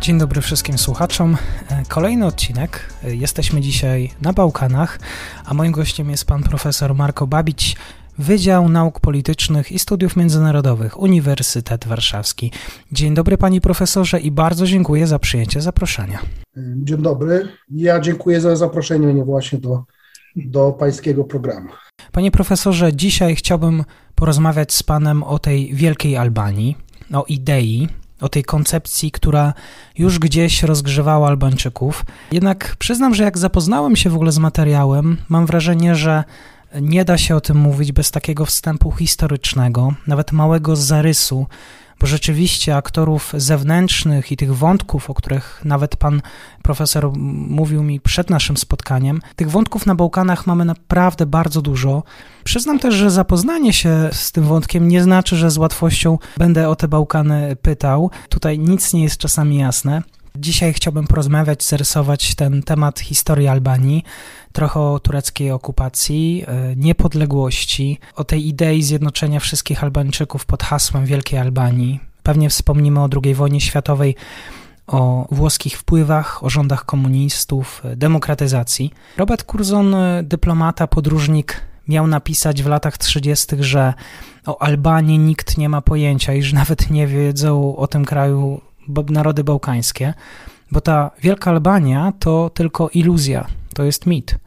Dzień dobry wszystkim słuchaczom. E, kolejny odcinek. E, jesteśmy dzisiaj na Bałkanach, a moim gościem jest pan profesor Marko Babić, Wydział Nauk Politycznych i Studiów Międzynarodowych, Uniwersytet Warszawski. Dzień dobry panie profesorze i bardzo dziękuję za przyjęcie zaproszenia. Dzień dobry. Ja dziękuję za zaproszenie mnie właśnie do, do pańskiego programu. Panie profesorze, dzisiaj chciałbym porozmawiać z panem o tej wielkiej Albanii, o idei, o tej koncepcji, która już gdzieś rozgrzewała Albańczyków. Jednak przyznam, że jak zapoznałem się w ogóle z materiałem, mam wrażenie, że nie da się o tym mówić bez takiego wstępu historycznego, nawet małego zarysu bo rzeczywiście aktorów zewnętrznych i tych wątków, o których nawet pan profesor mówił mi przed naszym spotkaniem, tych wątków na Bałkanach mamy naprawdę bardzo dużo. Przyznam też, że zapoznanie się z tym wątkiem nie znaczy, że z łatwością będę o te Bałkany pytał. Tutaj nic nie jest czasami jasne. Dzisiaj chciałbym porozmawiać, zarysować ten temat historii Albanii, trochę o tureckiej okupacji, e, niepodległości, o tej idei zjednoczenia wszystkich Albańczyków pod hasłem Wielkiej Albanii. Pewnie wspomnimy o II wojnie światowej, o włoskich wpływach, o rządach komunistów, e, demokratyzacji. Robert Curzon, e, dyplomata, podróżnik, miał napisać w latach 30., że o Albanii nikt nie ma pojęcia, iż nawet nie wiedzą o tym kraju narody bałkańskie, bo ta Wielka Albania to tylko iluzja, to jest mit.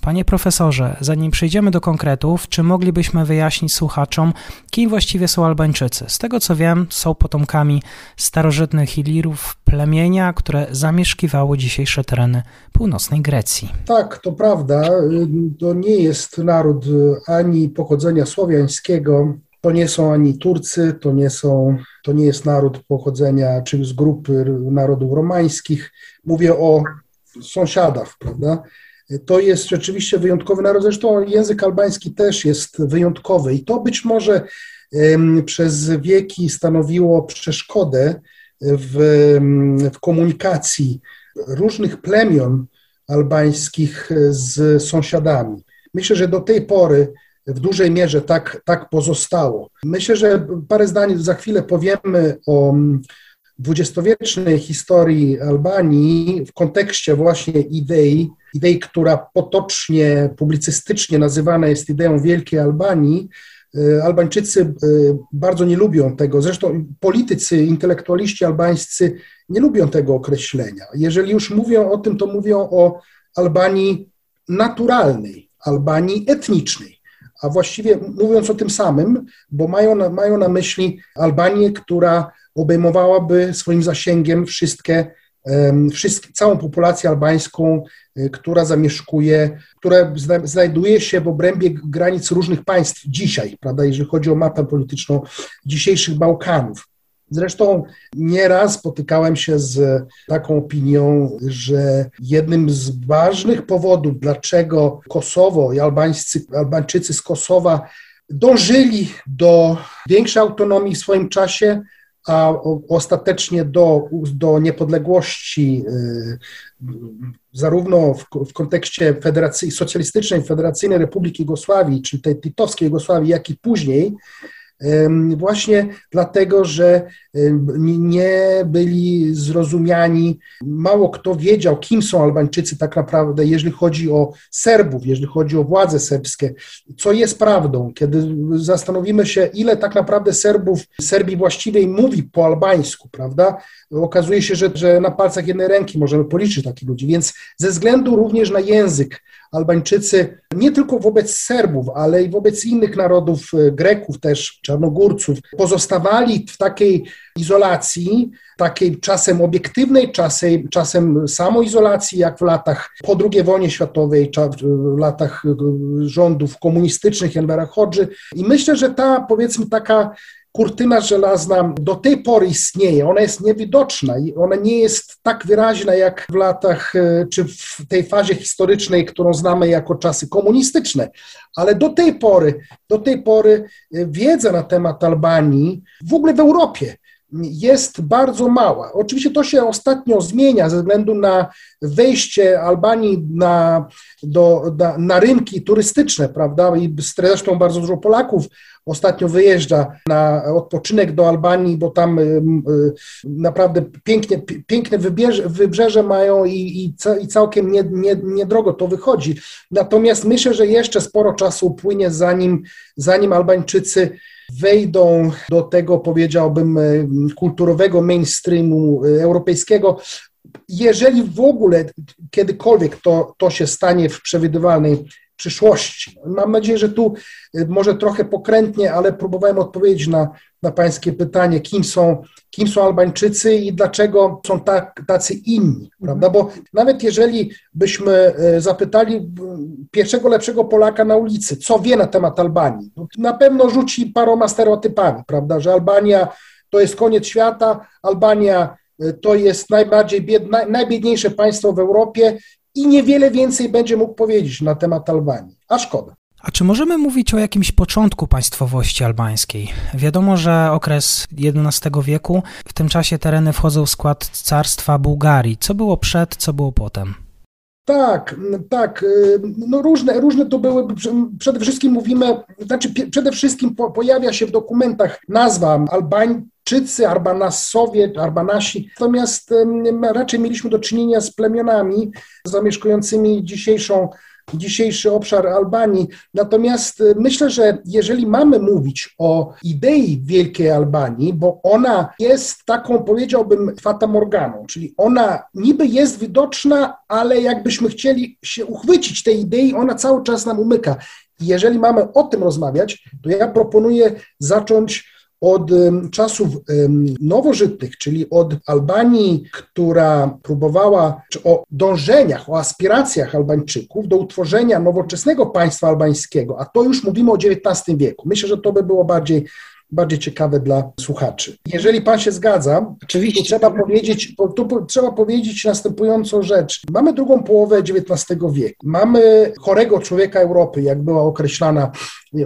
Panie profesorze, zanim przejdziemy do konkretów, czy moglibyśmy wyjaśnić słuchaczom, kim właściwie są Albańczycy? Z tego co wiem, są potomkami starożytnych Ilirów, plemienia, które zamieszkiwało dzisiejsze tereny północnej Grecji. Tak, to prawda. To nie jest naród ani pochodzenia słowiańskiego, to nie są ani Turcy, to nie, są, to nie jest naród pochodzenia czy z grupy narodów romańskich. Mówię o sąsiadach, prawda? To jest rzeczywiście wyjątkowy naród. Zresztą język albański też jest wyjątkowy i to być może przez wieki stanowiło przeszkodę w, w komunikacji różnych plemion albańskich z sąsiadami. Myślę, że do tej pory w dużej mierze tak, tak pozostało. Myślę, że parę zdań za chwilę powiemy o dwudziestowiecznej historii Albanii w kontekście właśnie idei, idei, która potocznie, publicystycznie nazywana jest ideą Wielkiej Albanii. E, Albańczycy e, bardzo nie lubią tego, zresztą politycy, intelektualiści albańscy nie lubią tego określenia. Jeżeli już mówią o tym, to mówią o Albanii naturalnej, Albanii etnicznej a właściwie mówiąc o tym samym, bo mają na, mają na myśli Albanię, która obejmowałaby swoim zasięgiem wszystkie, wszystkie, całą populację albańską, y, która zamieszkuje, która znajduje się w obrębie granic różnych państw dzisiaj, prawda, jeżeli chodzi o mapę polityczną dzisiejszych Bałkanów. Zresztą nieraz spotykałem się z taką opinią, że jednym z ważnych powodów, dlaczego Kosowo i Albańscy, Albańczycy z Kosowa dążyli do większej autonomii w swoim czasie, a ostatecznie do, do niepodległości y, zarówno w, w kontekście federacji, socjalistycznej Federacyjnej Republiki Jugosławii, czyli tej titowskiej Jugosławii, jak i później, właśnie dlatego, że nie byli zrozumiani. Mało kto wiedział, kim są Albańczycy tak naprawdę, jeżeli chodzi o Serbów, jeżeli chodzi o władze serbskie, co jest prawdą. Kiedy zastanowimy się, ile tak naprawdę Serbów, Serbii właściwej mówi po albańsku, prawda? Okazuje się, że, że na palcach jednej ręki możemy policzyć takich ludzi, więc ze względu również na język Albańczycy nie tylko wobec Serbów, ale i wobec innych narodów, e, Greków też, Czarnogórców, pozostawali w takiej izolacji, takiej czasem obiektywnej, czasem, czasem samoizolacji, jak w latach po II wojnie światowej, w latach rządów komunistycznych Envera Hodży. I myślę, że ta powiedzmy taka kurtyna żelazna do tej pory istnieje, ona jest niewidoczna i ona nie jest tak wyraźna jak w latach, e, czy w tej fazie historycznej, którą znamy jako czasy komunistyczne, ale do tej pory, do tej pory e, wiedza na temat Albanii w ogóle w Europie jest bardzo mała. Oczywiście to się ostatnio zmienia ze względu na wejście Albanii na, do, na, na rynki turystyczne, prawda? I zresztą bardzo dużo Polaków ostatnio wyjeżdża na odpoczynek do Albanii, bo tam y, y, naprawdę pięknie, piękne wybrzeże, wybrzeże mają i, i, i całkiem niedrogo nie, nie to wychodzi. Natomiast myślę, że jeszcze sporo czasu upłynie, zanim, zanim Albańczycy wejdą do tego, powiedziałbym, e, kulturowego mainstreamu e, europejskiego. Jeżeli w ogóle kiedykolwiek to, to się stanie w przewidywalnej przyszłości. Mam nadzieję, że tu y, może trochę pokrętnie, ale próbowałem odpowiedzieć na, na Pańskie pytanie, kim są, kim są Albańczycy i dlaczego są tak, tacy inni, prawda? Bo nawet jeżeli byśmy y, zapytali y, pierwszego lepszego Polaka na ulicy, co wie na temat Albanii, no, na pewno rzuci paroma stereotypami, prawda, że Albania to jest koniec świata, Albania to jest najbardziej biedne, najbiedniejsze państwo w Europie i niewiele więcej będzie mógł powiedzieć na temat Albanii, a szkoda. A czy możemy mówić o jakimś początku państwowości albańskiej? Wiadomo, że okres XI wieku, w tym czasie tereny wchodzą w skład carstwa Bułgarii. Co było przed, co było potem? Tak, tak. No różne, różne to były. Przede wszystkim mówimy, znaczy przede wszystkim po, pojawia się w dokumentach nazwa Albań, Czycy, Arbanasowie, Arbanasi. Natomiast raczej mieliśmy do czynienia z plemionami zamieszkującymi dzisiejszą dzisiejszy obszar Albanii. Natomiast e, myślę, że jeżeli mamy mówić o idei Wielkiej Albanii, bo ona jest taką, powiedziałbym, fatamorganą, czyli ona niby jest widoczna, ale jakbyśmy chcieli się uchwycić tej idei, ona cały czas nam umyka. jeżeli mamy o tym rozmawiać, to ja proponuję zacząć od czasów nowożytnych, czyli od Albanii, która próbowała, czy o dążeniach, o aspiracjach Albańczyków do utworzenia nowoczesnego państwa albańskiego, a to już mówimy o XIX wieku. Myślę, że to by było bardziej bardziej ciekawe dla słuchaczy. Jeżeli pan się zgadza, Oczywiście. trzeba powiedzieć, tu trzeba powiedzieć następującą rzecz. Mamy drugą połowę XIX wieku. Mamy chorego człowieka Europy, jak było określana,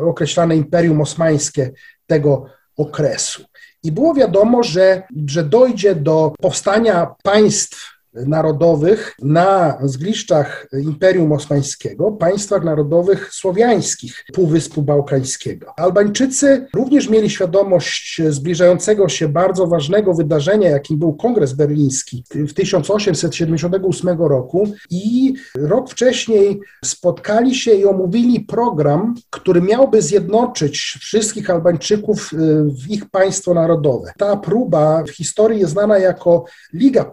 określane Imperium Osmańskie tego okresu. I było wiadomo, że, że dojdzie do powstania państw narodowych na zgliszczach Imperium Osmańskiego, państwach narodowych słowiańskich Półwyspu Bałkańskiego. Albańczycy również mieli świadomość zbliżającego się bardzo ważnego wydarzenia, jakim był Kongres Berliński w 1878 roku i rok wcześniej spotkali się i omówili program, który miałby zjednoczyć wszystkich Albańczyków y, w ich państwo narodowe. Ta próba w historii jest znana jako Liga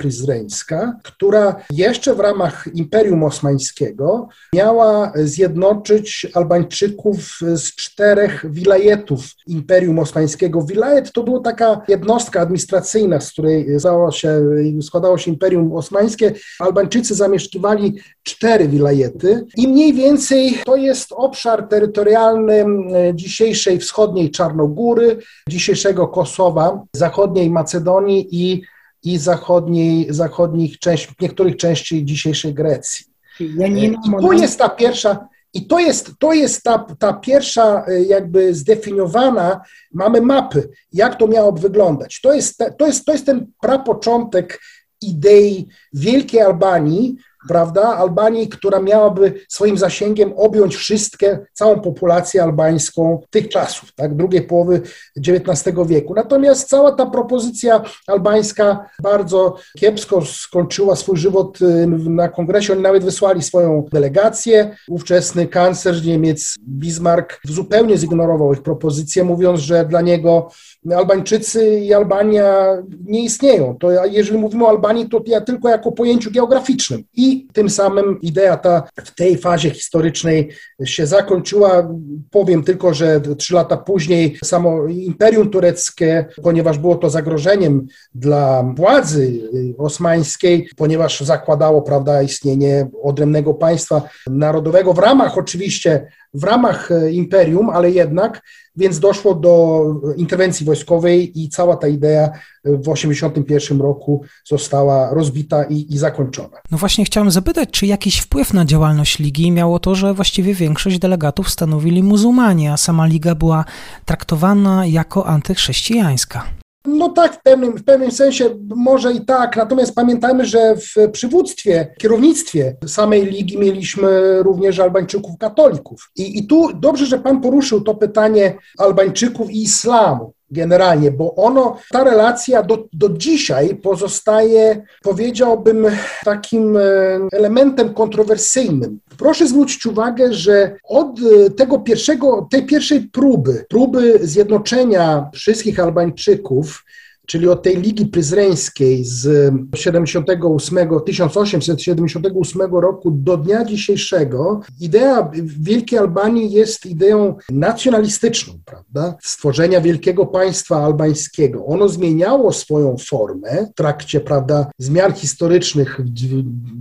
Która jeszcze w ramach Imperium Osmańskiego miała zjednoczyć Albańczyków z czterech wilajetów Imperium Osmańskiego. Wilajet to była taka jednostka administracyjna, z której się, składało się Imperium Osmańskie. Albańczycy zamieszkiwali cztery wilajety i mniej więcej to jest obszar terytorialny dzisiejszej wschodniej Czarnogóry, dzisiejszego Kosowa, zachodniej Macedonii i i zachodniej, zachodnich części, niektórych części dzisiejszej Grecji. I to jest ta pierwsza, i to jest, to jest ta, ta pierwsza e, jakby zdefiniowana, mamy mapy, jak to miało wyglądać. To jest, to jest, to jest ten prapoczątek idei Wielkiej Albanii, prawda, Albanii, która miałaby swoim zasięgiem objąć wszystkie, całą populację albańską tych czasów, tak, drugiej połowy XIX wieku. Natomiast cała ta propozycja albańska bardzo kiepsko skończyła swój żywot y, na kongresie. Oni nawet wysłali swoją delegację. Ówczesny kanclerz Niemiec Bismarck zupełnie zignorował ich propozycję, mówiąc, że dla niego Albańczycy i Albania nie istnieją. To jeżeli mówimy o Albanii, to ja tylko jako pojęciu geograficznym. I tym samym idea ta w tej fazie historycznej się zakończyła. Powiem tylko, że trzy lata później samo Imperium Tureckie, ponieważ było to zagrożeniem dla władzy osmańskiej, ponieważ zakładało prawda, istnienie odrębnego państwa narodowego w ramach oczywiście w ramach imperium, ale jednak więc doszło do interwencji wojskowej i cała ta idea w 1981 roku została rozbita i, i zakończona. No właśnie chciałem zapytać, czy jakiś wpływ na działalność Ligi miało to, że właściwie większość delegatów stanowili muzułmanie, a sama Liga była traktowana jako antychrześcijańska? No tak, w pewnym, w pewnym sensie może i tak, natomiast pamiętajmy, że w przywództwie, kierownictwie samej ligi mieliśmy również Albańczyków katolików. I, I tu dobrze, że pan poruszył to pytanie Albańczyków i islamu generalnie, bo ono, ta relacja do, do dzisiaj pozostaje, powiedziałbym, takim e, elementem kontrowersyjnym. Proszę zwrócić uwagę, że od e, tego pierwszego, tej pierwszej próby, próby zjednoczenia wszystkich Albańczyków, czyli od tej Ligi Pryzreńskiej z 78, 1878 roku do dnia dzisiejszego, idea Wielkiej Albanii jest ideą nacjonalistyczną, prawda? Stworzenia wielkiego państwa albańskiego. Ono zmieniało swoją formę w trakcie, prawda, zmian historycznych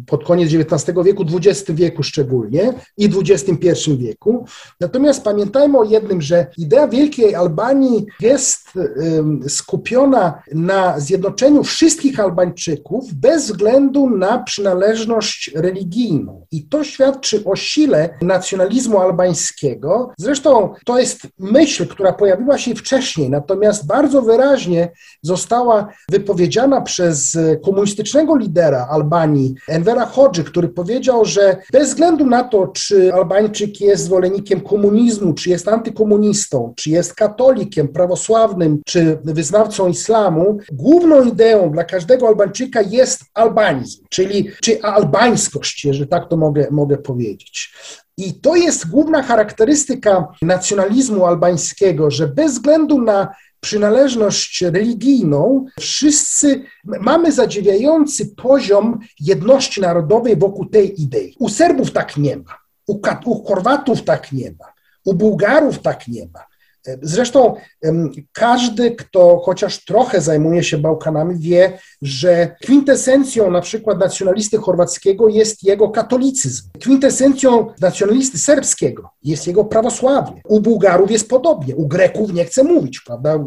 pod koniec XIX wieku, XX wieku szczególnie i XXI wieku. Natomiast pamiętajmy o jednym, że idea Wielkiej Albanii jest skupiona na zjednoczeniu wszystkich Albańczyków bez względu na przynależność religijną. I to świadczy o sile nacjonalizmu albańskiego. Zresztą to jest myśl, która pojawiła się wcześniej, natomiast bardzo wyraźnie została wypowiedziana przez komunistycznego lidera Albanii, Envera Hodży, który powiedział, że bez względu na to, czy Albańczyk jest zwolennikiem komunizmu, czy jest antykomunistą, czy jest katolikiem, prawosławnym, czy wyznawcą islamu, islamu główną ideą dla każdego Albańczyka jest albanizm, czyli czy albańskość, jeżeli tak to mogę, mogę powiedzieć. I to jest główna charakterystyka nacjonalizmu albańskiego, że bez względu na przynależność religijną, wszyscy mamy zadziwiający poziom jedności narodowej wokół tej idei. U Serbów tak nie ma, u, u Chorwatów tak nie ma, u Bułgarów tak nie ma. Zresztą każdy, kto chociaż trochę zajmuje się Bałkanami, wie, że kwintesencją na przykład nacjonalisty chorwackiego jest jego katolicyzm. Kwintesencją nacjonalisty serbskiego jest jego prawosławie. U Bułgarów jest podobnie, u Greków nie chcę mówić, prawda?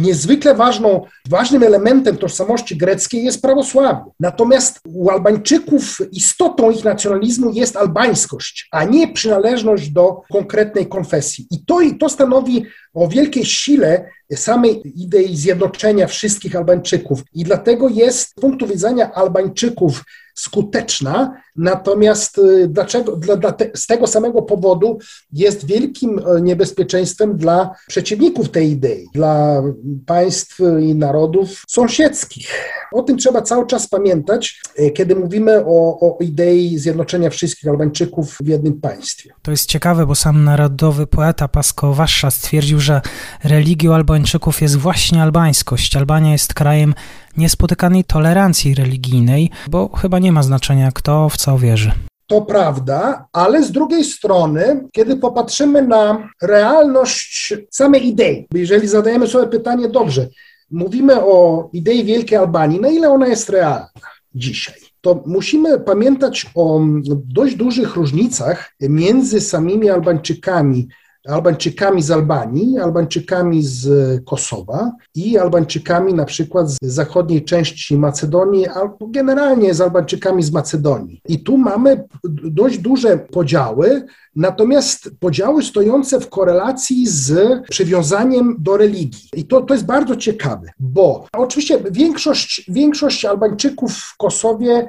Niezwykle ważną, ważnym elementem tożsamości greckiej jest prawosławie. Natomiast u Albańczyków istotą ich nacjonalizmu jest albańskość, a nie przynależność do konkretnej konfesji. I to, to stanowi o wielkiej sile samej idei zjednoczenia wszystkich Albańczyków. I dlatego jest z punktu widzenia Albańczyków skuteczna, natomiast y, dlaczego, dla, dla te, z tego samego powodu jest wielkim y, niebezpieczeństwem dla przeciwników tej idei, dla państw i narodów sąsiedzkich. O tym trzeba cały czas pamiętać, y, kiedy mówimy o, o idei zjednoczenia wszystkich Albańczyków w jednym państwie. To jest ciekawe, bo sam narodowy poeta Pasko Wasza stwierdził, że religią Albańczyków jest właśnie albańskość. Albania jest krajem niespotykanej tolerancji religijnej, bo chyba nie ma znaczenia, kto w co wierzy. To prawda, ale z drugiej strony, kiedy popatrzymy na realność samej idei, jeżeli zadajemy sobie pytanie, dobrze, mówimy o idei Wielkiej Albanii, na ile ona jest realna dzisiaj? to musimy pamiętać o dość dużych różnicach między samymi Albańczykami Albańczykami z Albanii, Albańczykami z Kosowa i Albańczykami na przykład z zachodniej części Macedonii, albo generalnie z Albańczykami z Macedonii. I tu mamy dość duże podziały, natomiast podziały stojące w korelacji z przywiązaniem do religii. I to, to jest bardzo ciekawe, bo oczywiście większość, większość Albańczyków w Kosowie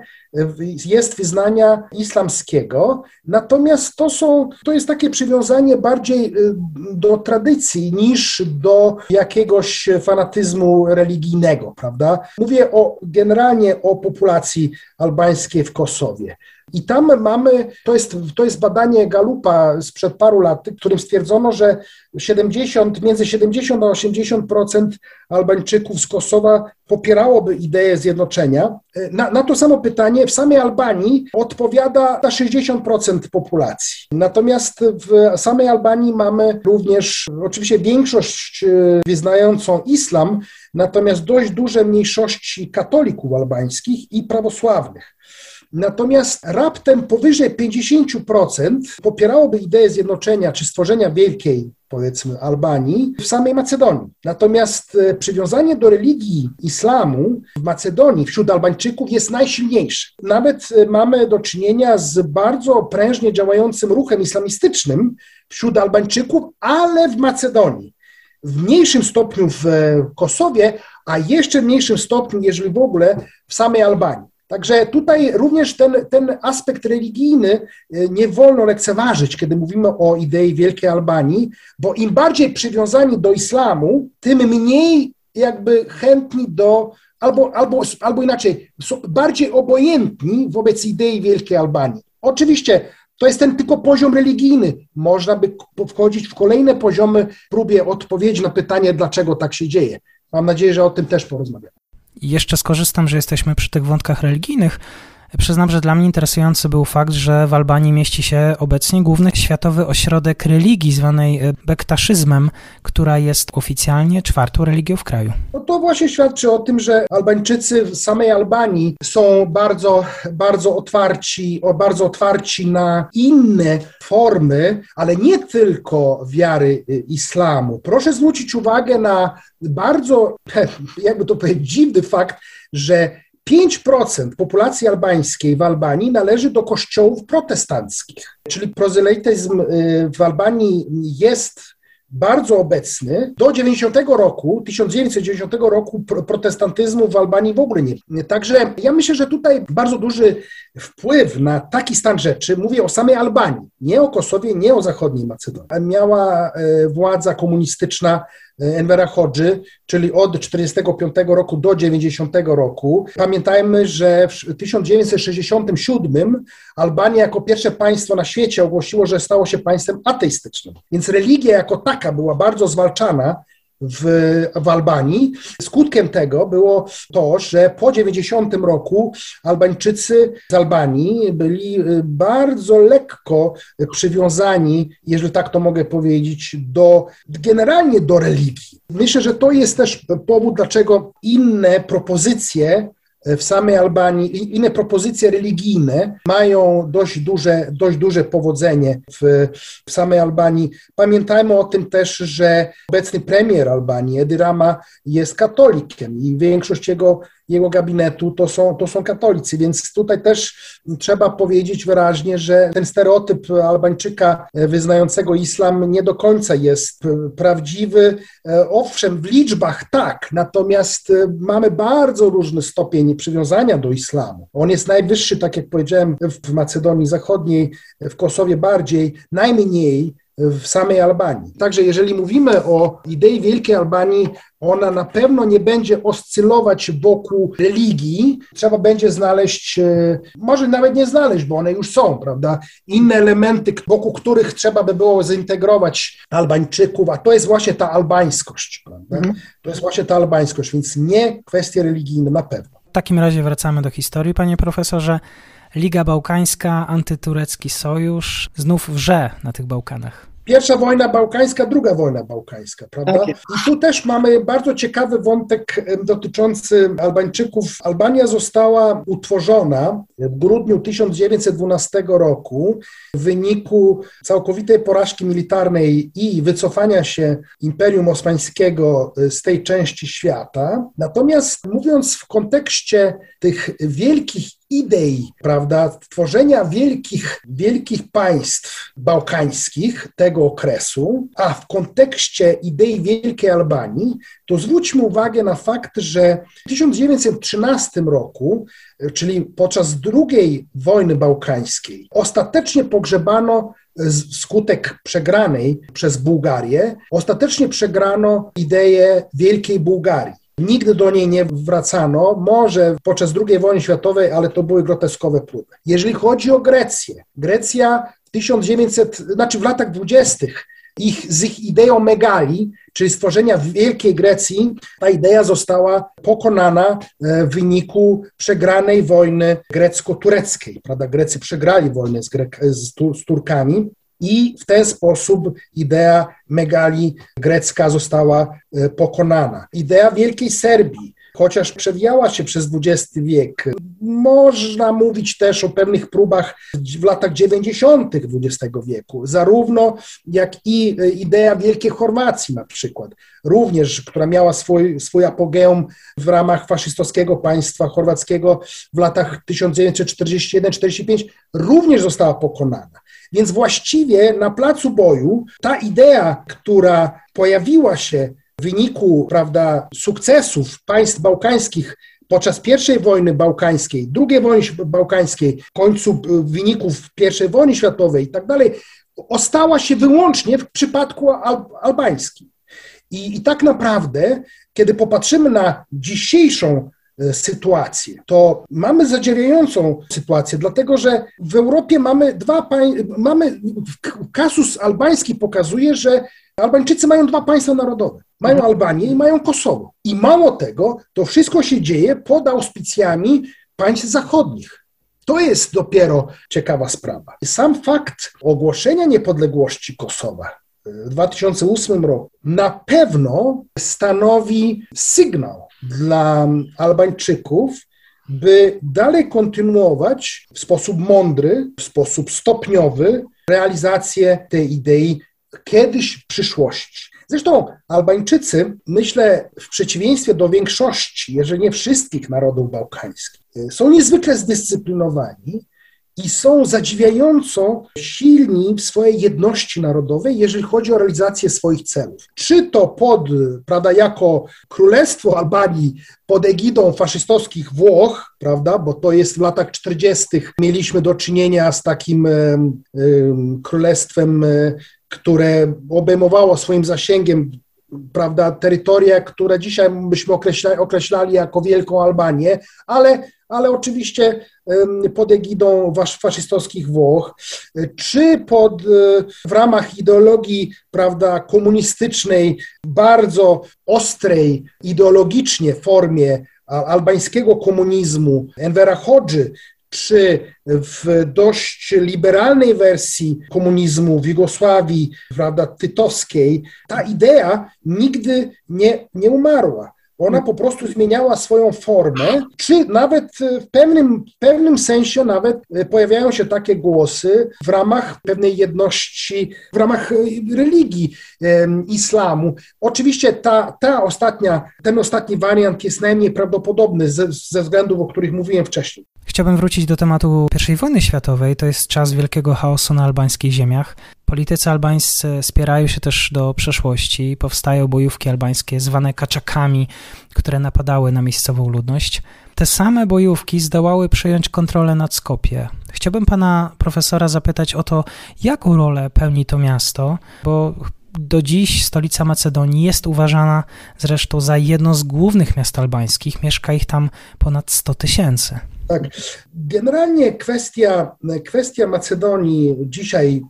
jest wyznania islamskiego, natomiast to, są, to jest takie przywiązanie bardziej y, do tradycji niż do jakiegoś fanatyzmu religijnego, prawda? Mówię o, generalnie o populacji albańskiej w Kosowie. I tam mamy, to jest, to jest badanie Galupa sprzed paru lat, w którym stwierdzono, że 70, między 70 a 80% Albańczyków z Kosowa popierałoby ideę zjednoczenia. Na, na to samo pytanie w samej Albanii odpowiada na 60% populacji. Natomiast w samej Albanii mamy również oczywiście większość e, wyznającą islam, natomiast dość duże mniejszości katolików albańskich i prawosławnych. Natomiast raptem powyżej 50% popierałoby ideę zjednoczenia czy stworzenia wielkiej powiedzmy, Albanii, w samej Macedonii. Natomiast e, przywiązanie do religii islamu w Macedonii wśród Albańczyków jest najsilniejsze. Nawet e, mamy do czynienia z bardzo prężnie działającym ruchem islamistycznym wśród Albańczyków, ale w Macedonii. W mniejszym stopniu w e, Kosowie, a jeszcze w mniejszym stopniu, jeżeli w ogóle, w samej Albanii. Także tutaj również ten, ten aspekt religijny e, nie wolno lekceważyć, kiedy mówimy o idei Wielkiej Albanii, bo im bardziej przywiązani do islamu, tym mniej jakby chętni do, albo, albo, albo inaczej, są bardziej obojętni wobec idei Wielkiej Albanii. Oczywiście to jest ten tylko poziom religijny. Można by wchodzić w kolejne poziomy próbie odpowiedzi na pytanie, dlaczego tak się dzieje. Mam nadzieję, że o tym też porozmawiamy jeszcze skorzystam, że jesteśmy przy tych wątkach religijnych. Przyznam, że dla mnie interesujący był fakt, że w Albanii mieści się obecnie główny światowy ośrodek religii zwanej e, bektaszyzmem, która jest oficjalnie czwartą religią w kraju. No to właśnie świadczy o tym, że Albańczycy w samej Albanii są bardzo, bardzo otwarci, bardzo otwarci na inne formy, ale nie tylko wiary y, islamu. Proszę zwrócić uwagę na bardzo, jakby to powiedzieć, dziwny fakt, że 5% populacji albańskiej w Albanii należy do kościołów protestanckich, czyli prozelejtyzm y, w Albanii jest bardzo obecny. Do 90 roku, 1990 roku protestantyzmu w Albanii w ogóle nie. Także ja myślę, że tutaj bardzo duży wpływ na taki stan rzeczy, mówię o samej Albanii, nie o Kosowie, nie o zachodniej Macedonii. Miała e, władza komunistyczna Envera Hodży, czyli od 1945 roku do 90 roku. Pamiętajmy, że w 1967 Albania jako pierwsze państwo na świecie ogłosiło, że stało się państwem ateistycznym. Więc religia jako taka była bardzo zwalczana w, w Albanii. Skutkiem tego było to, że po 90 roku Albańczycy z Albanii byli y, bardzo lekko przywiązani, jeżeli tak to mogę powiedzieć, do generalnie do religii. Myślę, że to jest też powód, dlaczego inne propozycje w samej Albanii, inne propozycje religijne mają dość duże, dość duże powodzenie w, w samej Albanii. Pamiętajmy o tym też, że obecny premier Albanii, Edi Rama, jest katolikiem i większość jego jego gabinetu to są, to są katolicy, więc tutaj też trzeba powiedzieć wyraźnie, że ten stereotyp Albańczyka wyznającego islam nie do końca jest prawdziwy. Owszem, w liczbach tak, natomiast mamy bardzo różny stopień przywiązania do islamu. On jest najwyższy, tak jak powiedziałem, w Macedonii Zachodniej, w Kosowie bardziej, najmniej w samej Albanii. Także jeżeli mówimy o idei Wielkiej Albanii, ona na pewno nie będzie oscylować wokół religii. Trzeba będzie znaleźć, e, może nawet nie znaleźć, bo one już są, prawda? Inne elementy, wokół których trzeba by było zintegrować Albańczyków, a to jest właśnie ta albańskość, prawda? Mhm. To jest właśnie ta albańskość, więc nie kwestie religijne na pewno. Takim razie wracamy do historii, panie profesorze. Liga Bałkańska, antyturecki sojusz, znów wrze na tych Bałkanach. Pierwsza wojna bałkańska, druga wojna bałkańska, prawda? Tak I tu też mamy bardzo ciekawy wątek dotyczący Albańczyków. Albania została utworzona w grudniu 1912 roku w wyniku całkowitej porażki militarnej i wycofania się Imperium Osmańskiego z tej części świata. Natomiast mówiąc w kontekście tych wielkich idei, prawda, tworzenia wielkich, wielkich państw bałkańskich tego okresu, a w kontekście idei Wielkiej Albanii, to zwróćmy uwagę na fakt, że w 1913 roku, czyli podczas II wojny bałkańskiej, ostatecznie pogrzebano skutek przegranej przez Bułgarię, ostatecznie przegrano ideę Wielkiej Bułgarii. Nigdy do niej nie wracano, może podczas II wojny światowej, ale to były groteskowe próby. Jeżeli chodzi o Grecję, Grecja w 1900, znaczy w latach dwudziestych, ich, z ich ideą megali, czyli stworzenia Wielkiej Grecji, ta idea została pokonana e, w wyniku przegranej wojny grecko-tureckiej. Prawda? Grecy przegrali wojnę z, Grek, z, z Turkami i w ten sposób idea megali grecka została e, pokonana. Idea Wielkiej Serbii chociaż przewijała się przez XX wiek. Można mówić też o pewnych próbach w latach 90. XX wieku, zarówno jak i idea Wielkiej Chorwacji na przykład, również, która miała swój, swój apogeum w ramach faszystowskiego państwa chorwackiego w latach 1941-45, również została pokonana. Więc właściwie na placu boju ta idea, która pojawiła się w wyniku prawda, sukcesów państw bałkańskich podczas I wojny bałkańskiej, II wojny bałkańskiej, końcu wyników I wojny światowej i tak dalej, ostała się wyłącznie w przypadku al albańskim. I, I tak naprawdę, kiedy popatrzymy na dzisiejszą E, sytuację, to mamy zadziwiającą sytuację, dlatego że w Europie mamy dwa państwa, mamy, kasus albański pokazuje, że Albańczycy mają dwa państwa narodowe. Mają mhm. Albanię i mają Kosowo. I mało tego, to wszystko się dzieje pod auspicjami państw zachodnich. To jest dopiero ciekawa sprawa. Sam fakt ogłoszenia niepodległości Kosowa w 2008 roku na pewno stanowi sygnał dla Albańczyków, by dalej kontynuować w sposób mądry, w sposób stopniowy realizację tej idei kiedyś w przyszłości. Zresztą Albańczycy, myślę, w przeciwieństwie do większości, jeżeli nie wszystkich narodów bałkańskich, są niezwykle zdyscyplinowani i są zadziwiająco silni w swojej jedności narodowej, jeżeli chodzi o realizację swoich celów. Czy to pod, prawda, jako Królestwo Albanii pod egidą faszystowskich Włoch, prawda, bo to jest w latach 40. mieliśmy do czynienia z takim królestwem, e, które obejmowało swoim zasięgiem prawda, terytoria, które dzisiaj byśmy określali, określali jako Wielką Albanię, ale, ale oczywiście pod egidą faszystowskich Włoch, czy pod, e, w ramach ideologii prawda, komunistycznej, bardzo ostrej ideologicznie formie albańskiego komunizmu Envera Hodży, czy w dość liberalnej wersji komunizmu w Jugosławii, prawda, tytowskiej, ta idea nigdy nie, nie umarła. Ona po prostu zmieniała swoją formę, czy nawet w pewnym, pewnym sensie nawet pojawiają się takie głosy w ramach pewnej jedności, w ramach religii islamu. Oczywiście ta, ta ostatnia, ten ostatni wariant jest najmniej prawdopodobny ze, ze względów, o których mówiłem wcześniej. Chciałbym wrócić do tematu I wojny światowej. To jest czas wielkiego chaosu na albańskich ziemiach. Politycy albańscy spierają się też do przeszłości. Powstają bojówki albańskie zwane kaczakami, które napadały na miejscową ludność. Te same bojówki zdołały przejąć kontrolę nad Skopie. Chciałbym pana profesora zapytać o to, jaką rolę pełni to miasto, bo do dziś stolica Macedonii jest uważana zresztą za jedno z głównych miast albańskich. Mieszka ich tam ponad 100 tysięcy. Tak. Generalnie kwestia, kwestia Macedonii dzisiaj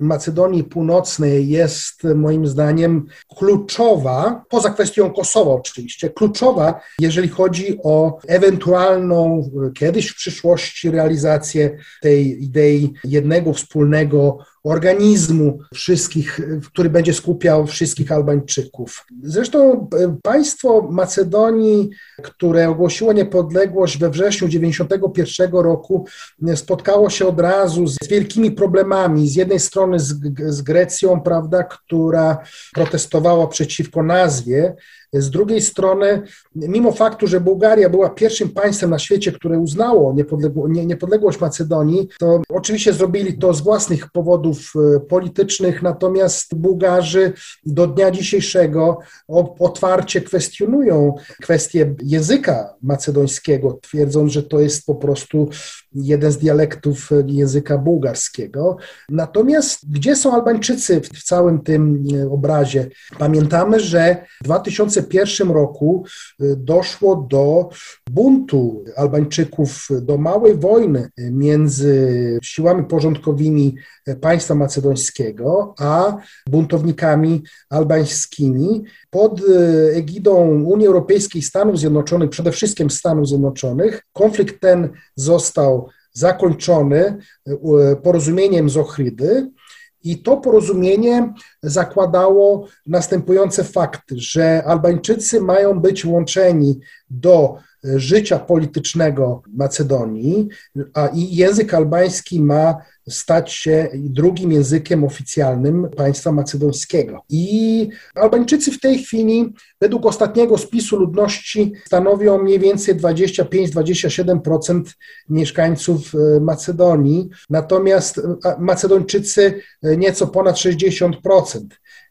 Macedonii Północnej jest moim zdaniem kluczowa, poza kwestią Kosowa oczywiście, kluczowa, jeżeli chodzi o ewentualną kiedyś w przyszłości realizację tej idei jednego wspólnego organizmu wszystkich, który będzie skupiał wszystkich Albańczyków. Zresztą e, państwo Macedonii, które ogłosiło niepodległość we wrześniu 1991 roku, spotkało się od razu z wielkimi problemami. Z jednej strony z, z Grecją, prawda, która protestowała przeciwko nazwie, z drugiej strony, mimo faktu, że Bułgaria była pierwszym państwem na świecie, które uznało niepodległo, nie, niepodległość Macedonii, to oczywiście zrobili to z własnych powodów e, politycznych, natomiast Bułgarzy do dnia dzisiejszego otwarcie kwestionują kwestię języka macedońskiego, twierdząc, że to jest po prostu jeden z dialektów języka bułgarskiego. Natomiast gdzie są Albańczycy w całym tym e, obrazie? Pamiętamy, że w 2001 roku e, doszło do buntu Albańczyków, do małej wojny między siłami porządkowymi państwa macedońskiego, a buntownikami albańskimi pod e, egidą Unii Europejskiej Stanów Zjednoczonych, przede wszystkim Stanów Zjednoczonych. Konflikt ten został zakończony e, porozumieniem z Ochrydy. I to porozumienie zakładało następujące fakty, że Albańczycy mają być łączeni do życia politycznego Macedonii, a i język albański ma stać się drugim językiem oficjalnym państwa macedońskiego. I Albańczycy w tej chwili, według ostatniego spisu ludności, stanowią mniej więcej 25-27% mieszkańców e, Macedonii, natomiast Macedończycy e, nieco ponad 60%.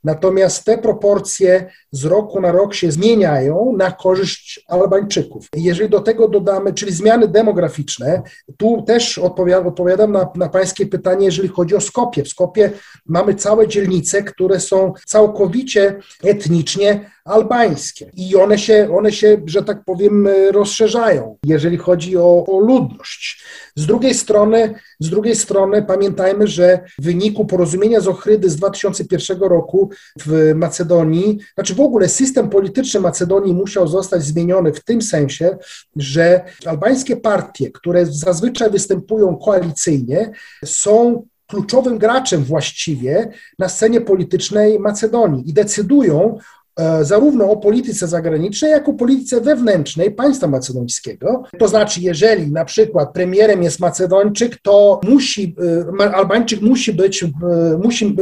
Natomiast te proporcje z roku na rok się zmieniają na korzyść Albańczyków. Jeżeli do tego dodamy, czyli zmiany demograficzne, tu też odpowiadam, odpowiadam na, na Pańskie pytanie, jeżeli chodzi o Skopie. W Skopie mamy całe dzielnice, które są całkowicie etnicznie albańskie. I one się, one się, że tak powiem, rozszerzają, jeżeli chodzi o, o ludność. Z drugiej strony, z drugiej strony pamiętajmy, że w wyniku porozumienia z Ochrydy z 2001 roku w Macedonii, znaczy w ogóle system polityczny Macedonii musiał zostać zmieniony w tym sensie, że albańskie partie, które zazwyczaj występują koalicyjnie, są kluczowym graczem właściwie na scenie politycznej Macedonii i decydują zarówno o polityce zagranicznej, jak i o polityce wewnętrznej państwa macedońskiego. To znaczy, jeżeli na przykład premierem jest Macedończyk, to musi, e, Albańczyk musi być, e, musi,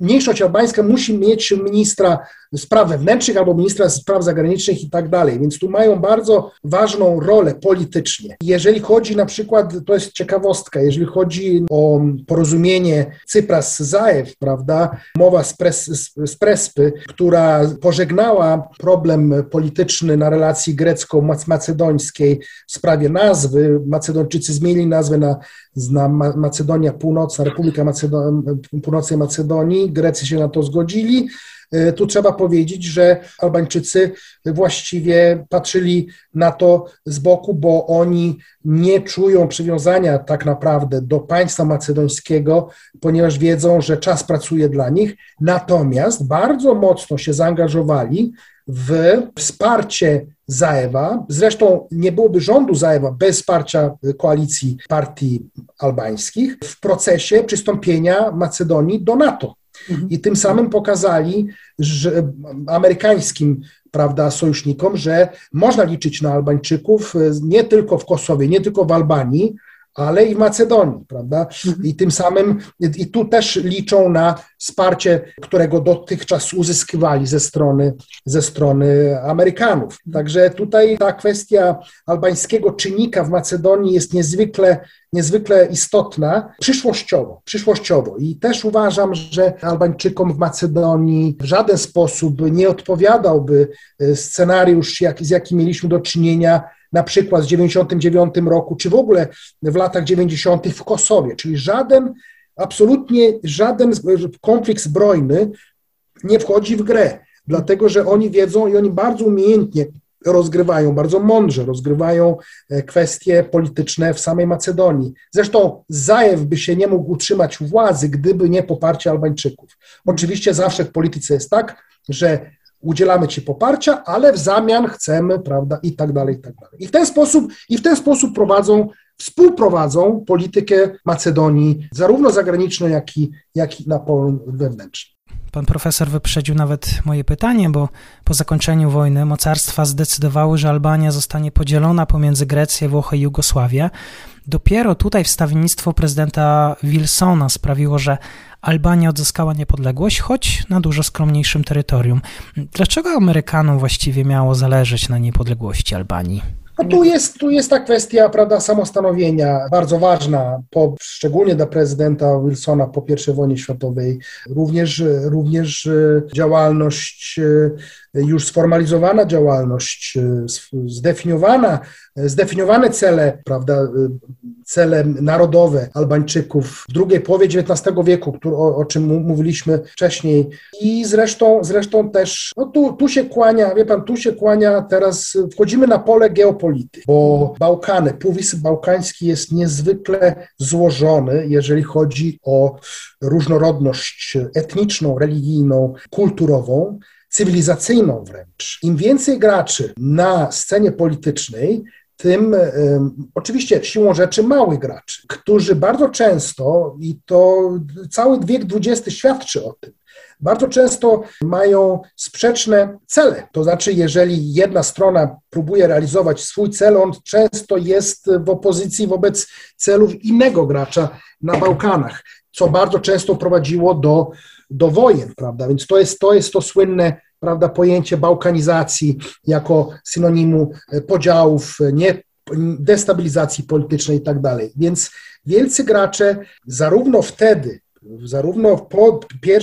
mniejszość albańska musi mieć ministra spraw wewnętrznych albo ministra spraw zagranicznych i tak dalej, więc tu mają bardzo ważną rolę politycznie. Jeżeli chodzi na przykład, to jest ciekawostka, jeżeli chodzi o porozumienie Cypras-Zaew, prawda, mowa z, pres, z Prespy, która pożegnała problem polityczny na relacji grecko-macedońskiej w sprawie nazwy. Macedończycy zmienili nazwę na, na Macedonia Północna, Republika Macedon Północnej Macedonii. Grecy się na to zgodzili. E, tu trzeba powiedzieć, że Albańczycy właściwie patrzyli na to z boku, bo oni nie czują przywiązania tak naprawdę do państwa macedońskiego, ponieważ wiedzą, że czas pracuje dla nich. Natomiast bardzo mocno się zaangażowali w wsparcie Zaewa. Zresztą nie byłoby rządu Zaewa bez wsparcia koalicji partii albańskich w procesie przystąpienia Macedonii do NATO. Mhm. I tym samym pokazali że amerykańskim prawda, sojusznikom, że można liczyć na Albańczyków nie tylko w Kosowie, nie tylko w Albanii, ale i w Macedonii, prawda? Mhm. I tym samym, i tu też liczą na wsparcie, którego dotychczas uzyskiwali ze strony, ze strony Amerykanów. Także tutaj ta kwestia albańskiego czynnika w Macedonii jest niezwykle, niezwykle istotna przyszłościowo, przyszłościowo. I też uważam, że Albańczykom w Macedonii w żaden sposób nie odpowiadałby e, scenariusz, jak, z jakim mieliśmy do czynienia na przykład w 99 roku, czy w ogóle w latach 90. w Kosowie, czyli żaden, absolutnie żaden konflikt zbrojny nie wchodzi w grę, dlatego że oni wiedzą i oni bardzo umiejętnie rozgrywają, bardzo mądrze rozgrywają e, kwestie polityczne w samej Macedonii. Zresztą Zajew by się nie mógł utrzymać władzy, gdyby nie poparcie Albańczyków. Oczywiście zawsze w polityce jest tak, że udzielamy ci poparcia, ale w zamian chcemy, prawda, i tak dalej, i tak dalej. I w ten sposób, i w ten sposób prowadzą, współprowadzą politykę Macedonii, zarówno zagraniczną, jak i, jak i na polu wewnętrznym. Pan profesor wyprzedził nawet moje pytanie, bo po zakończeniu wojny mocarstwa zdecydowały, że Albania zostanie podzielona pomiędzy Grecję, Włochy i Jugosławię. Dopiero tutaj wstawiennictwo prezydenta Wilsona sprawiło, że Albania odzyskała niepodległość, choć na dużo skromniejszym terytorium. Dlaczego Amerykanom właściwie miało zależeć na niepodległości Albanii? No tu jest, tu jest ta kwestia prawda, samostanowienia bardzo ważna, po, szczególnie dla prezydenta Wilsona po I wojnie światowej. Również, również e, działalność e, już sformalizowana działalność, e, zdefiniowana, zdefiniowane cele, prawda, cele narodowe Albańczyków w drugiej połowie XIX wieku, o, o, czym mówiliśmy wcześniej. I zresztą, zresztą też, no tu, tu się kłania, wie pan, tu się kłania teraz, wchodzimy na pole geopolityki, bo Bałkany, Półwysep Bałkański jest niezwykle złożony, jeżeli chodzi o różnorodność etniczną, religijną, kulturową cywilizacyjną wręcz. Im więcej graczy na scenie politycznej, tym oczywiście siłą rzeczy małych graczy, którzy bardzo często, i to cały wiek XX świadczy o tym, bardzo często mają sprzeczne cele. To znaczy, jeżeli jedna strona próbuje realizować swój cel, on często jest w opozycji wobec celów innego gracza na Bałkanach, co bardzo często prowadziło do, do wojen, prawda? Więc to jest to, jest to słynne prawda, pojęcie bałkanizacji jako synonimu podziałów, nie destabilizacji politycznej i tak dalej. Więc wielcy gracze zarówno wtedy, zarówno po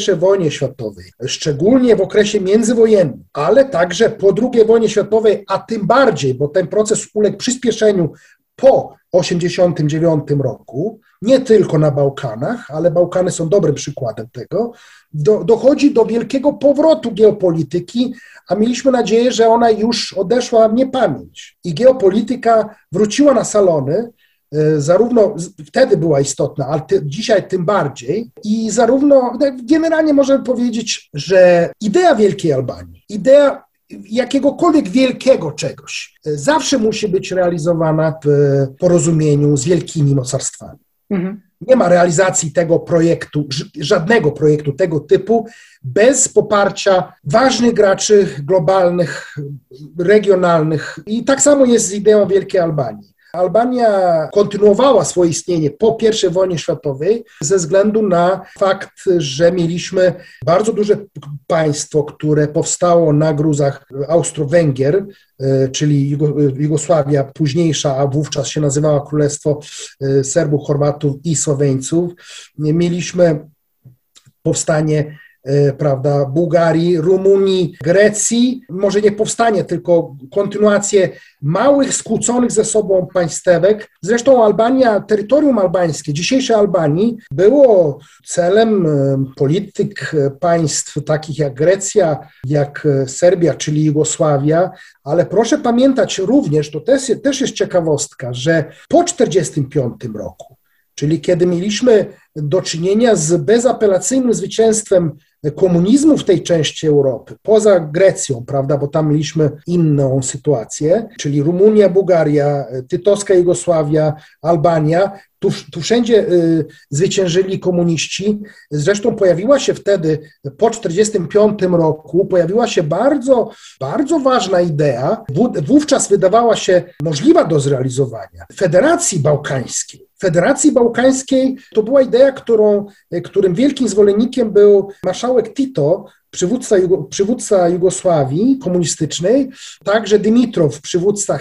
I wojnie światowej, szczególnie w okresie międzywojennym, ale także po II wojnie światowej, a tym bardziej, bo ten proces uległ przyspieszeniu po 1989 roku, nie tylko na Bałkanach, ale Bałkany są dobrym przykładem tego, do, dochodzi do wielkiego powrotu geopolityki, a mieliśmy nadzieję, że ona już odeszła w niepamięć. I geopolityka wróciła na salony, e, zarówno wtedy była istotna, ale ty, dzisiaj tym bardziej. I zarówno, no, generalnie możemy powiedzieć, że idea Wielkiej Albanii, idea jakiegokolwiek wielkiego czegoś, e, zawsze musi być realizowana w porozumieniu z wielkimi mocarstwami. Mhm. Nie ma realizacji tego projektu, żadnego projektu tego typu bez poparcia ważnych graczy globalnych, regionalnych. I tak samo jest z ideą Wielkiej Albanii. Albania kontynuowała swoje istnienie po I wojnie światowej ze względu na fakt, że mieliśmy bardzo duże państwo, które powstało na gruzach Austro-Węgier, e, czyli Jugosławia późniejsza, a wówczas się nazywała Królestwo e, Serbów, Chorwatów i Słoweńców. Mieliśmy powstanie prawda, Bułgarii, Rumunii, Grecji, może nie powstanie, tylko kontynuację małych, skłóconych ze sobą państwek. Zresztą Albania, terytorium albańskie, dzisiejsze Albanii, było celem e, polityk e, państw takich jak Grecja, jak Serbia, czyli Jugosławia, ale proszę pamiętać również, to też, też jest ciekawostka, że po 1945 roku, czyli kiedy mieliśmy do czynienia z bezapelacyjnym zwycięstwem komunizmu w tej części Europy, poza Grecją, prawda, bo tam mieliśmy inną sytuację, czyli Rumunia, Bułgaria, Tytowska Jugosławia, Albania, tu, tu wszędzie y, zwyciężyli komuniści. Zresztą pojawiła się wtedy, po 1945 roku, pojawiła się bardzo, bardzo ważna idea, wówczas wydawała się możliwa do zrealizowania, Federacji Bałkańskiej. Federacji Bałkańskiej to była idea, którą, którym wielkim zwolennikiem był marszałek Tito, przywódca, przywódca Jugosławii komunistycznej, także Dymitrow, przywódca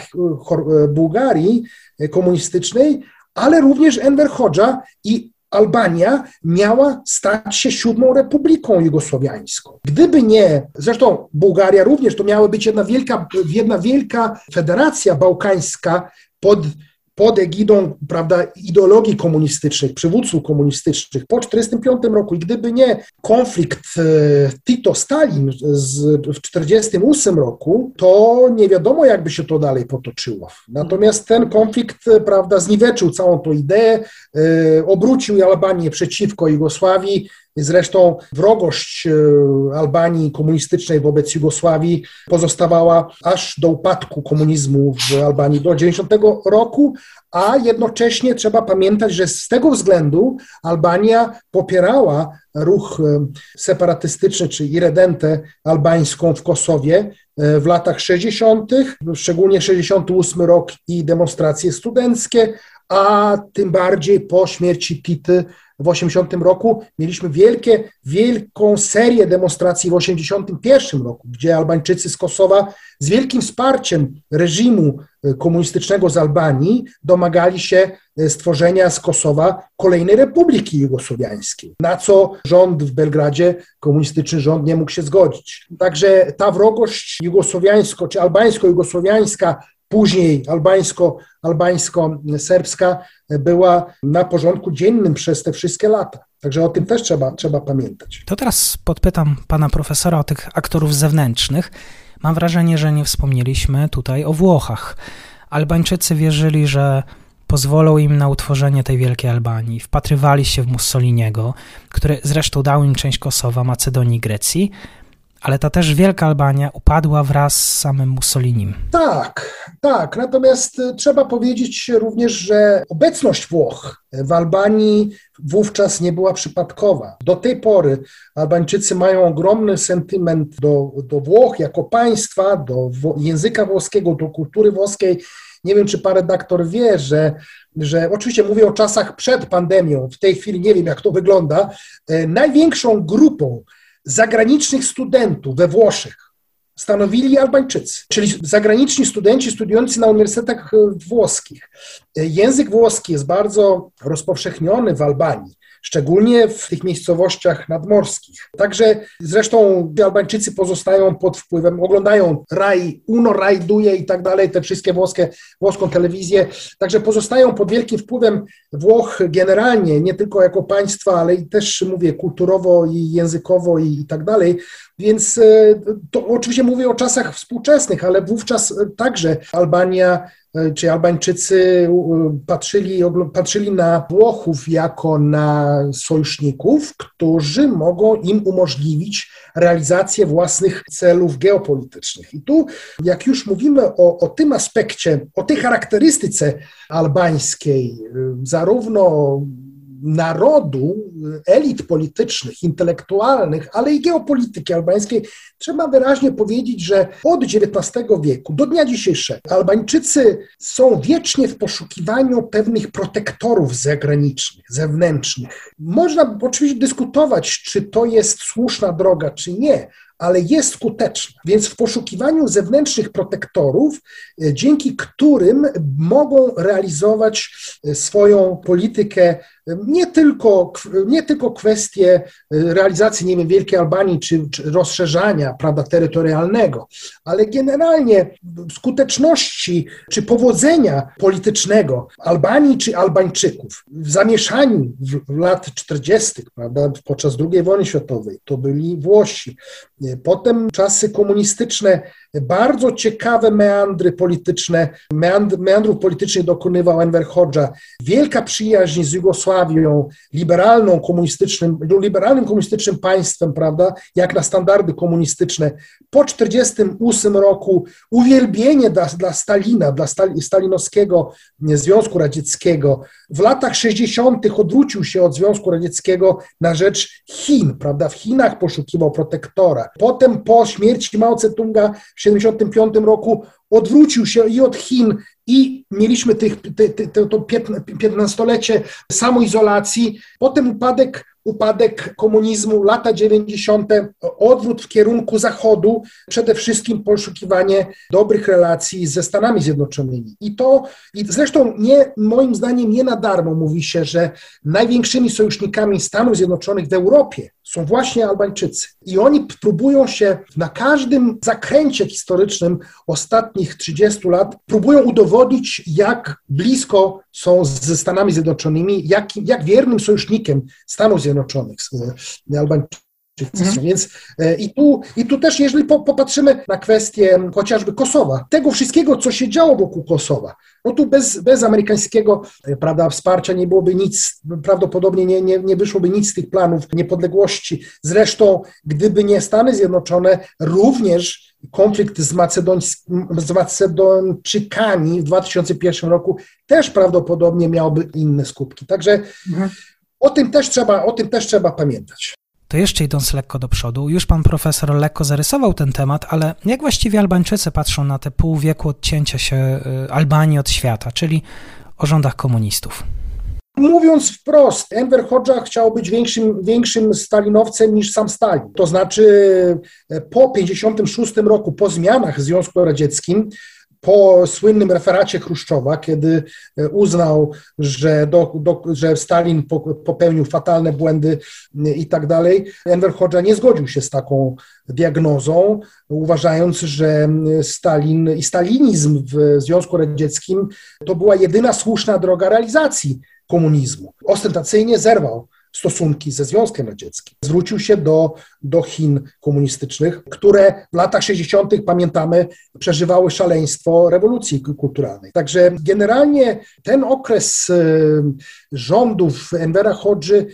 Bułgarii komunistycznej, ale również Enver Hoxha i Albania miała stać się siódmą republiką jugosłowiańską. Gdyby nie, zresztą Bułgaria również, to miała być jedna wielka, jedna wielka federacja bałkańska pod pod egidą prawda, ideologii komunistycznych, przywódców komunistycznych po 1945 roku i gdyby nie konflikt e, Tito-Stalin w 1948 roku, to nie wiadomo, jakby się to dalej potoczyło. Natomiast ten konflikt e, prawda, zniweczył całą tą ideę, e, obrócił Albanię przeciwko Jugosławii, Zresztą wrogość Albanii komunistycznej wobec Jugosławii pozostawała aż do upadku komunizmu w Albanii do 90 roku, a jednocześnie trzeba pamiętać, że z tego względu Albania popierała ruch e, separatystyczny, czy iredentę albańską w Kosowie e, w latach 60., szczególnie 68 rok i demonstracje studenckie, a tym bardziej po śmierci Tity w 80 roku mieliśmy wielkie, wielką serię demonstracji w 81 roku, gdzie Albańczycy z Kosowa z wielkim wsparciem reżimu e, komunistycznego z Albanii domagali się e, stworzenia z Kosowa kolejnej republiki jugosłowiańskiej, na co rząd w Belgradzie, komunistyczny rząd nie mógł się zgodzić. Także ta wrogość jugosłowiańsko czy albańsko-jugosłowiańska później albańsko, albańsko-serbska była na porządku dziennym przez te wszystkie lata. Także o tym też trzeba, trzeba pamiętać. To teraz podpytam pana profesora o tych aktorów zewnętrznych. Mam wrażenie, że nie wspomnieliśmy tutaj o Włochach. Albańczycy wierzyli, że pozwolą im na utworzenie tej wielkiej Albanii. Wpatrywali się w Mussoliniego, który zresztą dał im część Kosowa, Macedonii, Grecji, ale ta też Wielka Albania upadła wraz z samym Mussolinim. Tak, tak. Natomiast y, trzeba powiedzieć również, że obecność Włoch w Albanii wówczas nie była przypadkowa. Do tej pory Albańczycy mają ogromny sentyment do, do Włoch jako państwa, do języka włoskiego, do kultury włoskiej. Nie wiem, czy pan redaktor wie, że, że oczywiście mówię o czasach przed pandemią, w tej chwili nie wiem, jak to wygląda. E, największą grupą zagranicznych studentów we Włoszech stanowili Albańczycy, czyli zagraniczni studenci studiujący na uniwersytetach włoskich. E, język włoski jest bardzo rozpowszechniony w Albanii szczególnie w tych miejscowościach nadmorskich. Także zresztą Albańczycy pozostają pod wpływem, oglądają Rai Uno, Rai Duje i tak dalej, te wszystkie włoskie, włoską telewizję, także pozostają pod wielkim wpływem Włoch generalnie, nie tylko jako państwa, ale i też mówię kulturowo i językowo i, i tak dalej. Więc e, to oczywiście mówię o czasach współczesnych, ale wówczas także Albania E, czy Albańczycy patrzyli, patrzyli na Włochów jako na sojuszników, którzy mogą im umożliwić realizację własnych celów geopolitycznych. I tu, jak już mówimy o, o tym aspekcie, o tej charakterystyce albańskiej, e, zarówno narodu, elit politycznych, intelektualnych, ale i geopolityki albańskiej, trzeba wyraźnie powiedzieć, że od XIX wieku do dnia dzisiejszego Albańczycy są wiecznie w poszukiwaniu pewnych protektorów zagranicznych, zewnętrznych. Można oczywiście dyskutować, czy to jest słuszna droga, czy nie, ale jest skuteczna. Więc w poszukiwaniu zewnętrznych protektorów, e, dzięki którym mogą realizować e, swoją politykę e, nie tylko, nie tylko kwestie realizacji, nie wiem, Wielkiej Albanii czy, czy rozszerzania prawda, terytorialnego, ale generalnie skuteczności czy powodzenia politycznego Albanii czy Albańczyków w zamieszaniu w, w lat 40., prawda, podczas II wojny światowej, to byli Włosi, Potem czasy komunistyczne bardzo ciekawe meandry polityczne, meandr, meandrów politycznych dokonywał Enver Hoxha. Wielka przyjaźń z Jugosławią, liberalną komunistycznym, liberalnym komunistycznym państwem, prawda, jak na standardy komunistyczne. Po 1948 roku uwielbienie dla, dla Stalina, dla stalinowskiego Związku Radzieckiego. W latach 60. odwrócił się od Związku Radzieckiego na rzecz Chin, prawda, w Chinach poszukiwał protektora. Potem po śmierci Mao Tse-tunga 1975 roku odwrócił się i od Chin, i mieliśmy tych, te, te, te, to 15-lecie samoizolacji, potem upadek upadek komunizmu, lata 90., odwrót w kierunku Zachodu, przede wszystkim poszukiwanie dobrych relacji ze Stanami Zjednoczonymi. I to, i zresztą nie, moim zdaniem nie na darmo mówi się, że największymi sojusznikami Stanów Zjednoczonych w Europie są właśnie Albańczycy. I oni próbują się na każdym zakręcie historycznym ostatnich 30 lat, próbują udowodnić, jak blisko są ze Stanami Zjednoczonymi, jak, jak wiernym sojusznikiem Stanów Zjednoczonych Albańczycy. Mhm. Więc e, i tu, i tu też, jeżeli popatrzymy na kwestię chociażby Kosowa, tego wszystkiego, co się działo wokół Kosowa, no tu bez, bez amerykańskiego e, prawda, wsparcia nie byłoby nic, prawdopodobnie nie, nie, nie wyszłoby nic z tych planów niepodległości. Zresztą, gdyby nie Stany Zjednoczone, również konflikt z, z Macedończykami w 2001 roku też prawdopodobnie miałby inne skutki. Także mhm. o, tym też trzeba, o tym też trzeba pamiętać. To jeszcze idąc lekko do przodu, już pan profesor lekko zarysował ten temat, ale jak właściwie Albańczycy patrzą na te pół wieku odcięcia się y, Albanii od świata, czyli o rządach komunistów? Mówiąc wprost, Enver Hoxha chciał być większym, większym stalinowcem niż sam Stalin. To znaczy e, po 1956 roku, po zmianach w Związku Radzieckim, po słynnym referacie Chruszczowa, kiedy e, uznał, że, do, do, że Stalin popełnił fatalne błędy i tak dalej, Enver Hoxha nie zgodził się z taką diagnozą, uważając, że Stalin i stalinizm w Związku Radzieckim to była jedyna słuszna droga realizacji komunizmu. Ostentacyjnie zerwał stosunki ze Związkiem Radzieckim. Zwrócił się do, do Chin komunistycznych, które w latach 60., pamiętamy, przeżywały szaleństwo rewolucji kulturalnej. Także generalnie ten okres e, rządów Envera Hodży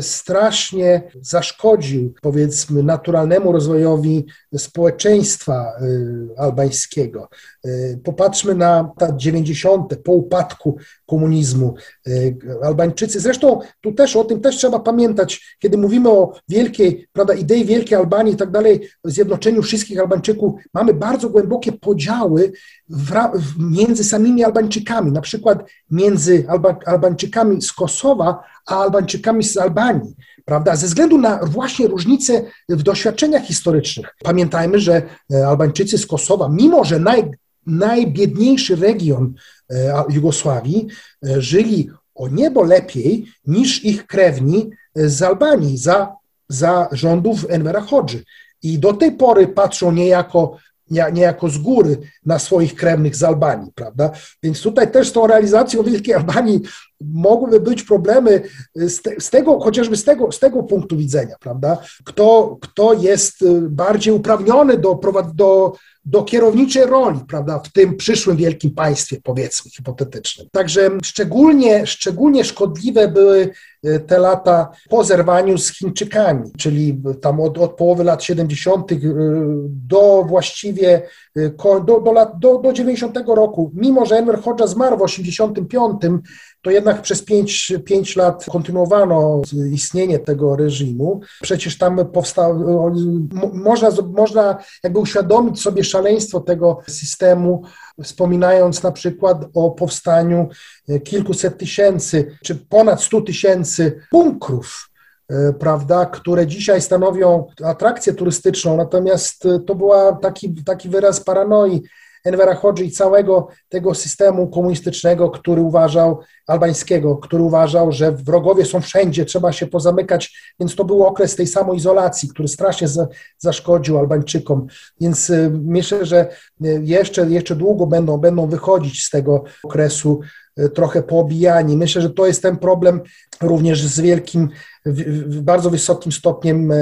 strasznie zaszkodził, powiedzmy, naturalnemu rozwojowi społeczeństwa e, albańskiego. Popatrzmy na lat 90. po upadku komunizmu. Albańczycy, zresztą tu też o tym też trzeba pamiętać, kiedy mówimy o wielkiej, prawda, idei wielkiej Albanii i tak dalej, zjednoczeniu wszystkich Albańczyków, mamy bardzo głębokie podziały w, między samymi Albańczykami, na przykład między Alba, Albańczykami z Kosowa, a Albańczykami z Albanii, prawda, ze względu na właśnie różnice w doświadczeniach historycznych. Pamiętajmy, że e, Albańczycy z Kosowa, mimo że naj, najbiedniejszy region e, Jugosławii, e, żyli o niebo lepiej niż ich krewni z Albanii za, za rządów Envera Hodży. I do tej pory patrzą niejako, niejako z góry na swoich krewnych z Albanii, prawda? Więc tutaj też z tą realizacją Wielkiej Albanii mogłyby być problemy z, te, z, tego, chociażby z tego, z tego punktu widzenia, prawda? Kto, kto jest bardziej uprawniony do, do do kierowniczej roli, prawda, w tym przyszłym wielkim państwie, powiedzmy, hipotetycznym. Także szczególnie, szczególnie szkodliwe były e, te lata po zerwaniu z Chińczykami, czyli tam od, od połowy lat 70. E, do właściwie e, do, do, lat, do, do 90 roku. Mimo, że Enver Hoxha zmarł w 85, to jednak przez pięć, pięć lat kontynuowano istnienie tego reżimu. Przecież tam powstał, można, można jakby uświadomić sobie szaleństwo tego systemu, wspominając na przykład o powstaniu kilkuset tysięcy, czy ponad stu tysięcy bunkrów e, prawda, które dzisiaj stanowią atrakcję turystyczną, natomiast to była taki, taki wyraz paranoi Envera Hodży i całego tego systemu komunistycznego, który uważał, albańskiego, który uważał, że wrogowie są wszędzie, trzeba się pozamykać, więc to był okres tej samoizolacji, który strasznie za, zaszkodził Albańczykom, więc y, myślę, że y, jeszcze, jeszcze długo będą, będą wychodzić z tego okresu trochę poobijani. Myślę, że to jest ten problem również z wielkim, bardzo wysokim stopniem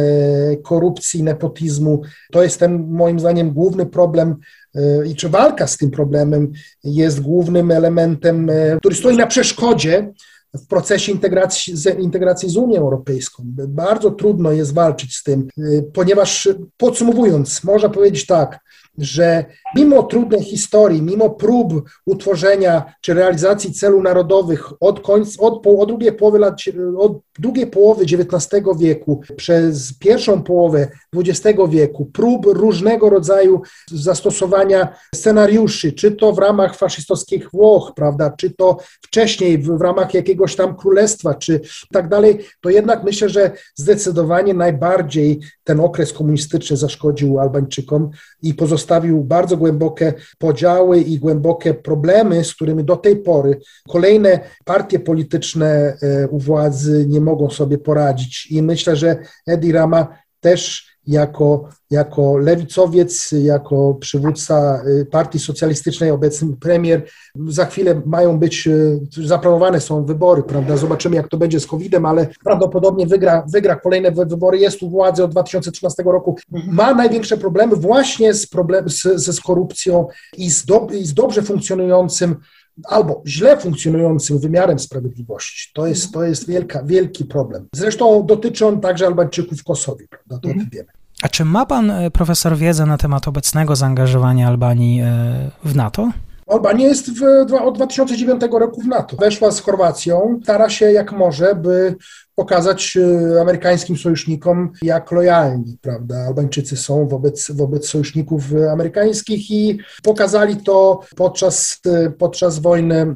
korupcji, nepotizmu. To jest ten, moim zdaniem, główny problem E, i czy walka z tym problemem jest głównym elementem, e, który stoi na przeszkodzie w procesie integracji, integracji z Unią Europejską. Bardzo trudno jest walczyć z tym, e, ponieważ podsumowując, można powiedzieć tak, że mimo trudnej historii, mimo prób utworzenia czy realizacji celów narodowych od, końca, od, od, drugiej połowy lat, od drugiej połowy XIX wieku przez pierwszą połowę XX wieku, prób różnego rodzaju zastosowania scenariuszy, czy to w ramach faszystowskich Włoch, prawda, czy to wcześniej w, w ramach jakiegoś tam królestwa, czy tak dalej, to jednak myślę, że zdecydowanie najbardziej ten okres komunistyczny zaszkodził Albańczykom i pozostawił bardzo głębokie podziały i głębokie problemy, z którymi do tej pory kolejne partie polityczne e, u władzy nie mogą sobie poradzić. I myślę, że Edi Rama też jako, jako lewicowiec, jako przywódca y, Partii Socjalistycznej, obecny premier. Za chwilę mają być, y, zaplanowane są wybory, prawda? Zobaczymy, jak to będzie z COVID-em, ale prawdopodobnie wygra, wygra kolejne wybory. Jest u władzy od 2013 roku. Ma największe problemy właśnie z, problem, z, z korupcją i z, do, i z dobrze funkcjonującym albo źle funkcjonującym wymiarem sprawiedliwości. To jest, to jest wielka, wielki problem. Zresztą dotyczy on także Albańczyków w Kosowie, prawda? To mhm. wiemy. A czy ma pan e, profesor wiedzę na temat obecnego zaangażowania Albanii e, w NATO? Albania jest w, od 2009 roku w NATO. Weszła z Chorwacją, stara się jak może, by pokazać e, amerykańskim sojusznikom, jak lojalni prawda, Albańczycy są wobec, wobec sojuszników amerykańskich i pokazali to podczas, e, podczas wojny e,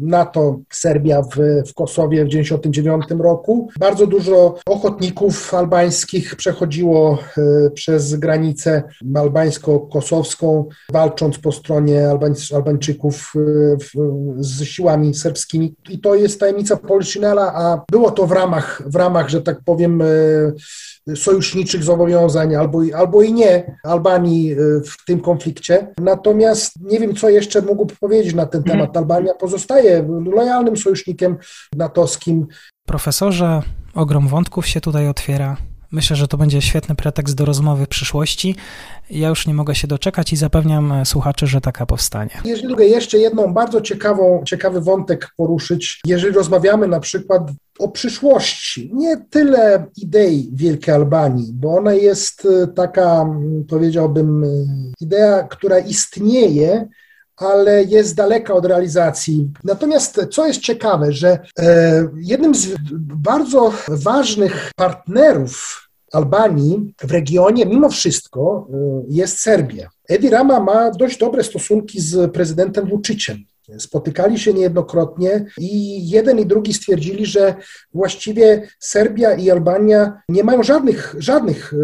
NATO-Serbia w, w Kosowie w 1999 roku. Bardzo dużo ochotników albańskich przechodziło przez granicę albańsko-kosowską, walcząc po stronie Albańczyków z siłami serbskimi. I to jest tajemnica Poliszynela, a było to w ramach ramach, w ramach, że tak powiem, sojuszniczych zobowiązań albo, albo i nie Albanii w tym konflikcie. Natomiast nie wiem, co jeszcze mógłby powiedzieć na ten temat. Mhm. Albania pozostaje lojalnym sojusznikiem natowskim. Profesorze, ogrom wątków się tutaj otwiera. Myślę, że to będzie świetny pretekst do rozmowy w przyszłości. Ja już nie mogę się doczekać i zapewniam słuchaczy, że taka powstanie. Jeżeli mogę jeszcze jedną bardzo ciekawą, ciekawy wątek poruszyć, jeżeli rozmawiamy na przykład o przyszłości, nie tyle idei Wielkiej Albanii, bo ona jest e, taka, powiedziałbym, e, idea, która istnieje, ale jest daleka od realizacji. Natomiast co jest ciekawe, że e, jednym z bardzo ważnych partnerów Albanii w regionie, mimo wszystko, e, jest Serbia. Edi Rama ma dość dobre stosunki z prezydentem Vuciciem. Spotykali się niejednokrotnie i jeden i drugi stwierdzili, że właściwie Serbia i Albania nie mają żadnych, żadnych e,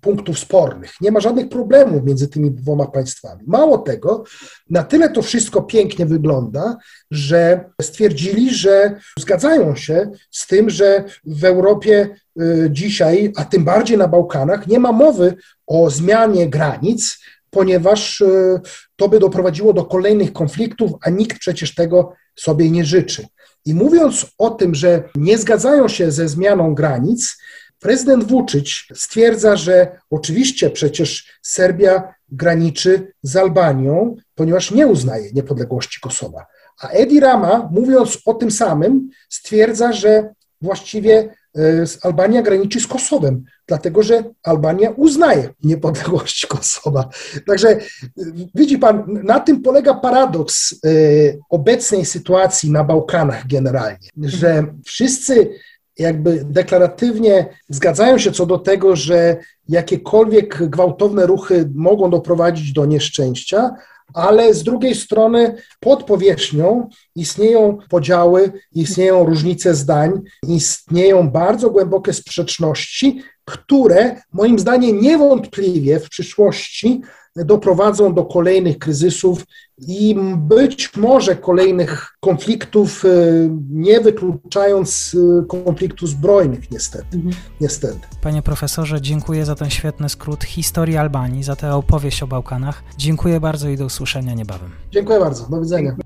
punktów spornych, nie ma żadnych problemów między tymi dwoma państwami. Mało tego, na tyle to wszystko pięknie wygląda, że stwierdzili, że zgadzają się z tym, że w Europie e, dzisiaj, a tym bardziej na Bałkanach, nie ma mowy o zmianie granic, ponieważ e, to by doprowadziło do kolejnych konfliktów, a nikt przecież tego sobie nie życzy. I mówiąc o tym, że nie zgadzają się ze zmianą granic, prezydent Vucic stwierdza, że oczywiście przecież Serbia graniczy z Albanią, ponieważ nie uznaje niepodległości Kosowa. A Edi Rama, mówiąc o tym samym, stwierdza, że właściwie Albania graniczy z Kosowem, dlatego że Albania uznaje niepodległość Kosowa. Także e, widzi pan, na tym polega paradoks e, obecnej sytuacji na Bałkanach generalnie, że wszyscy jakby deklaratywnie zgadzają się co do tego, że jakiekolwiek gwałtowne ruchy mogą doprowadzić do nieszczęścia, ale z drugiej strony pod powierzchnią istnieją podziały, istnieją różnice zdań, istnieją bardzo głębokie sprzeczności, które moim zdaniem niewątpliwie w przyszłości doprowadzą do kolejnych kryzysów i być może kolejnych konfliktów, e, nie wykluczając e, konfliktów zbrojnych, niestety. Mhm. niestety. Panie profesorze, dziękuję za ten świetny skrót historii Albanii, za tę opowieść o Bałkanach. Dziękuję bardzo i do usłyszenia niebawem. Dziękuję bardzo. Do widzenia.